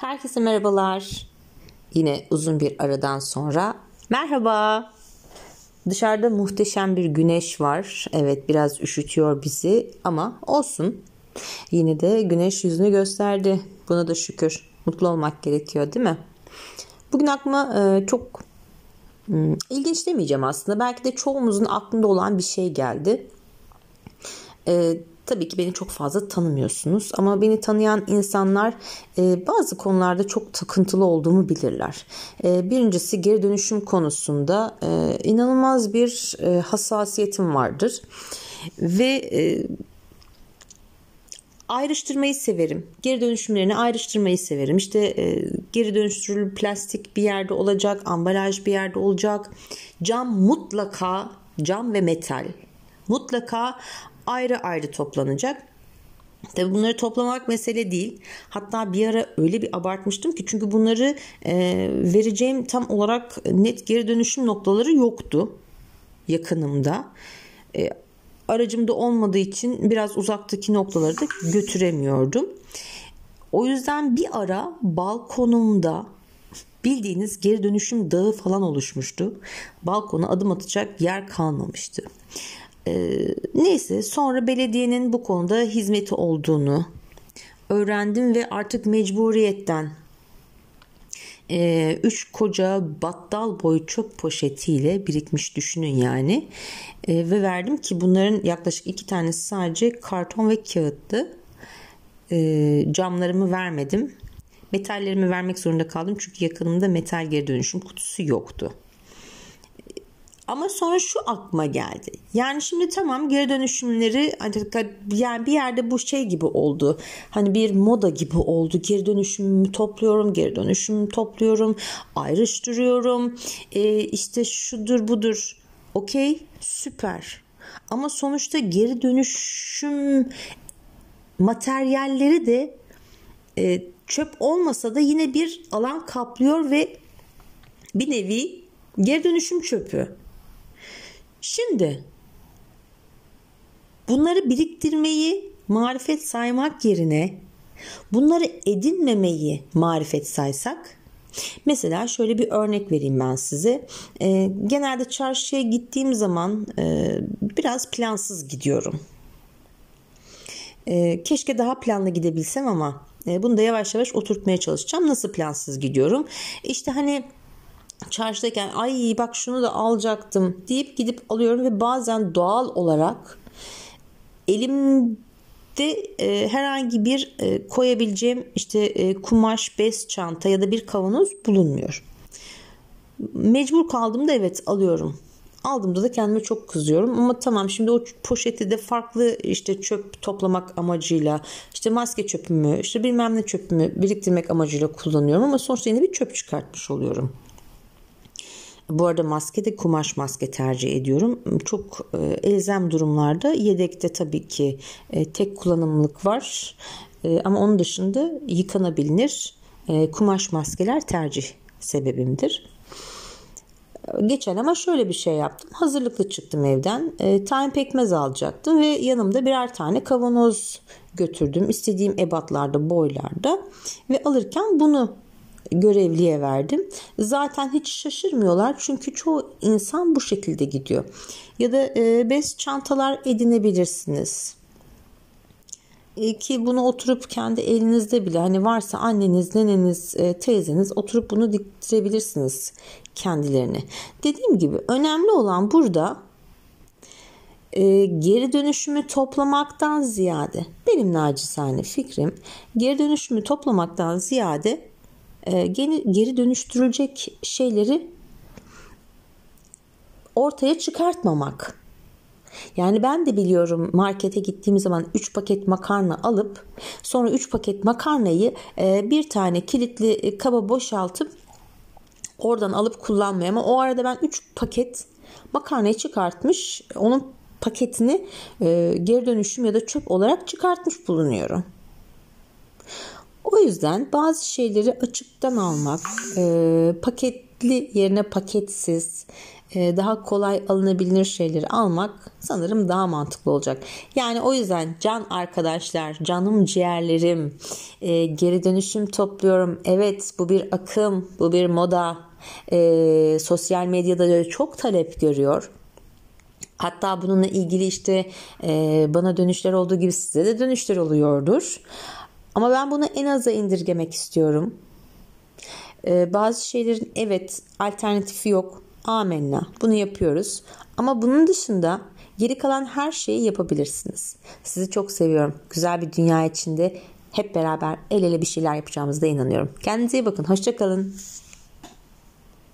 Herkese merhabalar. Yine uzun bir aradan sonra merhaba. Dışarıda muhteşem bir güneş var. Evet biraz üşütüyor bizi ama olsun. Yine de güneş yüzünü gösterdi. Buna da şükür. Mutlu olmak gerekiyor değil mi? Bugün aklıma e, çok hmm, ilginç demeyeceğim aslında. Belki de çoğumuzun aklında olan bir şey geldi. E, Tabii ki beni çok fazla tanımıyorsunuz ama beni tanıyan insanlar e, bazı konularda çok takıntılı olduğumu bilirler. E, birincisi geri dönüşüm konusunda e, inanılmaz bir e, hassasiyetim vardır ve e, ayrıştırmayı severim. Geri dönüşümlerini ayrıştırmayı severim. İşte e, geri dönüştürülür plastik bir yerde olacak, ambalaj bir yerde olacak. Cam mutlaka cam ve metal mutlaka ayrı ayrı toplanacak. Tabii bunları toplamak mesele değil. Hatta bir ara öyle bir abartmıştım ki çünkü bunları e, vereceğim tam olarak net geri dönüşüm noktaları yoktu yakınımda. E, aracımda olmadığı için biraz uzaktaki noktaları da götüremiyordum. O yüzden bir ara balkonumda bildiğiniz geri dönüşüm dağı falan oluşmuştu. Balkona adım atacak yer kalmamıştı. Ee, neyse sonra belediyenin bu konuda hizmeti olduğunu öğrendim ve artık mecburiyetten e, üç koca battal boyu çöp poşetiyle birikmiş düşünün yani e, ve verdim ki bunların yaklaşık iki tanesi sadece karton ve kağıttı. E, camlarımı vermedim. Metallerimi vermek zorunda kaldım çünkü yakınımda metal geri dönüşüm kutusu yoktu ama sonra şu aklıma geldi. Yani şimdi tamam geri dönüşümleri yani bir yerde bu şey gibi oldu. Hani bir moda gibi oldu. Geri dönüşümümü topluyorum, geri dönüşümümü topluyorum, ayrıştırıyorum. Ee, işte şudur budur. Okey, süper. Ama sonuçta geri dönüşüm materyalleri de e, çöp olmasa da yine bir alan kaplıyor ve bir nevi geri dönüşüm çöpü. Şimdi bunları biriktirmeyi marifet saymak yerine bunları edinmemeyi marifet saysak Mesela şöyle bir örnek vereyim ben size. E, genelde çarşıya gittiğim zaman e, biraz plansız gidiyorum. E, keşke daha planlı gidebilsem ama e, bunu da yavaş yavaş oturtmaya çalışacağım. Nasıl plansız gidiyorum? İşte hani çarşıdayken ay bak şunu da alacaktım deyip gidip alıyorum ve bazen doğal olarak elimde e, herhangi bir e, koyabileceğim işte e, kumaş, bez çanta ya da bir kavanoz bulunmuyor. Mecbur kaldığımda evet alıyorum. Aldığımda da kendime çok kızıyorum ama tamam şimdi o poşeti de farklı işte çöp toplamak amacıyla işte maske çöpümü işte bilmem ne çöpümü biriktirmek amacıyla kullanıyorum ama sonuçta yine bir çöp çıkartmış oluyorum. Bu arada maske de kumaş maske tercih ediyorum. Çok e, elzem durumlarda yedekte tabii ki e, tek kullanımlık var. E, ama onun dışında yıkanabilir kumaş maskeler tercih sebebimdir. Geçen ama şöyle bir şey yaptım. Hazırlıklı çıktım evden. E, tayin pekmez alacaktım ve yanımda birer tane kavanoz götürdüm. İstediğim ebatlarda, boylarda ve alırken bunu görevliye verdim. Zaten hiç şaşırmıyorlar çünkü çoğu insan bu şekilde gidiyor. Ya da e, bez çantalar edinebilirsiniz. E, ki bunu oturup kendi elinizde bile hani varsa anneniz, neneniz, e, teyzeniz oturup bunu diktirebilirsiniz kendilerini. Dediğim gibi önemli olan burada geri dönüşümü toplamaktan ziyade benim nacizane fikrim geri dönüşümü toplamaktan ziyade geri dönüştürülecek şeyleri ortaya çıkartmamak. Yani ben de biliyorum markete gittiğim zaman 3 paket makarna alıp sonra 3 paket makarnayı e, bir tane kilitli e, kaba boşaltıp oradan alıp kullanmaya ama o arada ben 3 paket makarnayı çıkartmış onun paketini geri dönüşüm ya da çöp olarak çıkartmış bulunuyorum. O yüzden bazı şeyleri açıktan almak, e, paketli yerine paketsiz e, daha kolay alınabilir şeyleri almak sanırım daha mantıklı olacak. Yani o yüzden can arkadaşlar, canım ciğerlerim, e, geri dönüşüm topluyorum. Evet bu bir akım, bu bir moda. E, sosyal medyada çok talep görüyor. Hatta bununla ilgili işte e, bana dönüşler olduğu gibi size de dönüşler oluyordur. Ama ben bunu en aza indirgemek istiyorum. E, bazı şeylerin evet alternatifi yok. Amenna. Bunu yapıyoruz. Ama bunun dışında geri kalan her şeyi yapabilirsiniz. Sizi çok seviyorum. Güzel bir dünya içinde hep beraber el ele bir şeyler yapacağımıza inanıyorum. Kendinize iyi bakın. Hoşçakalın.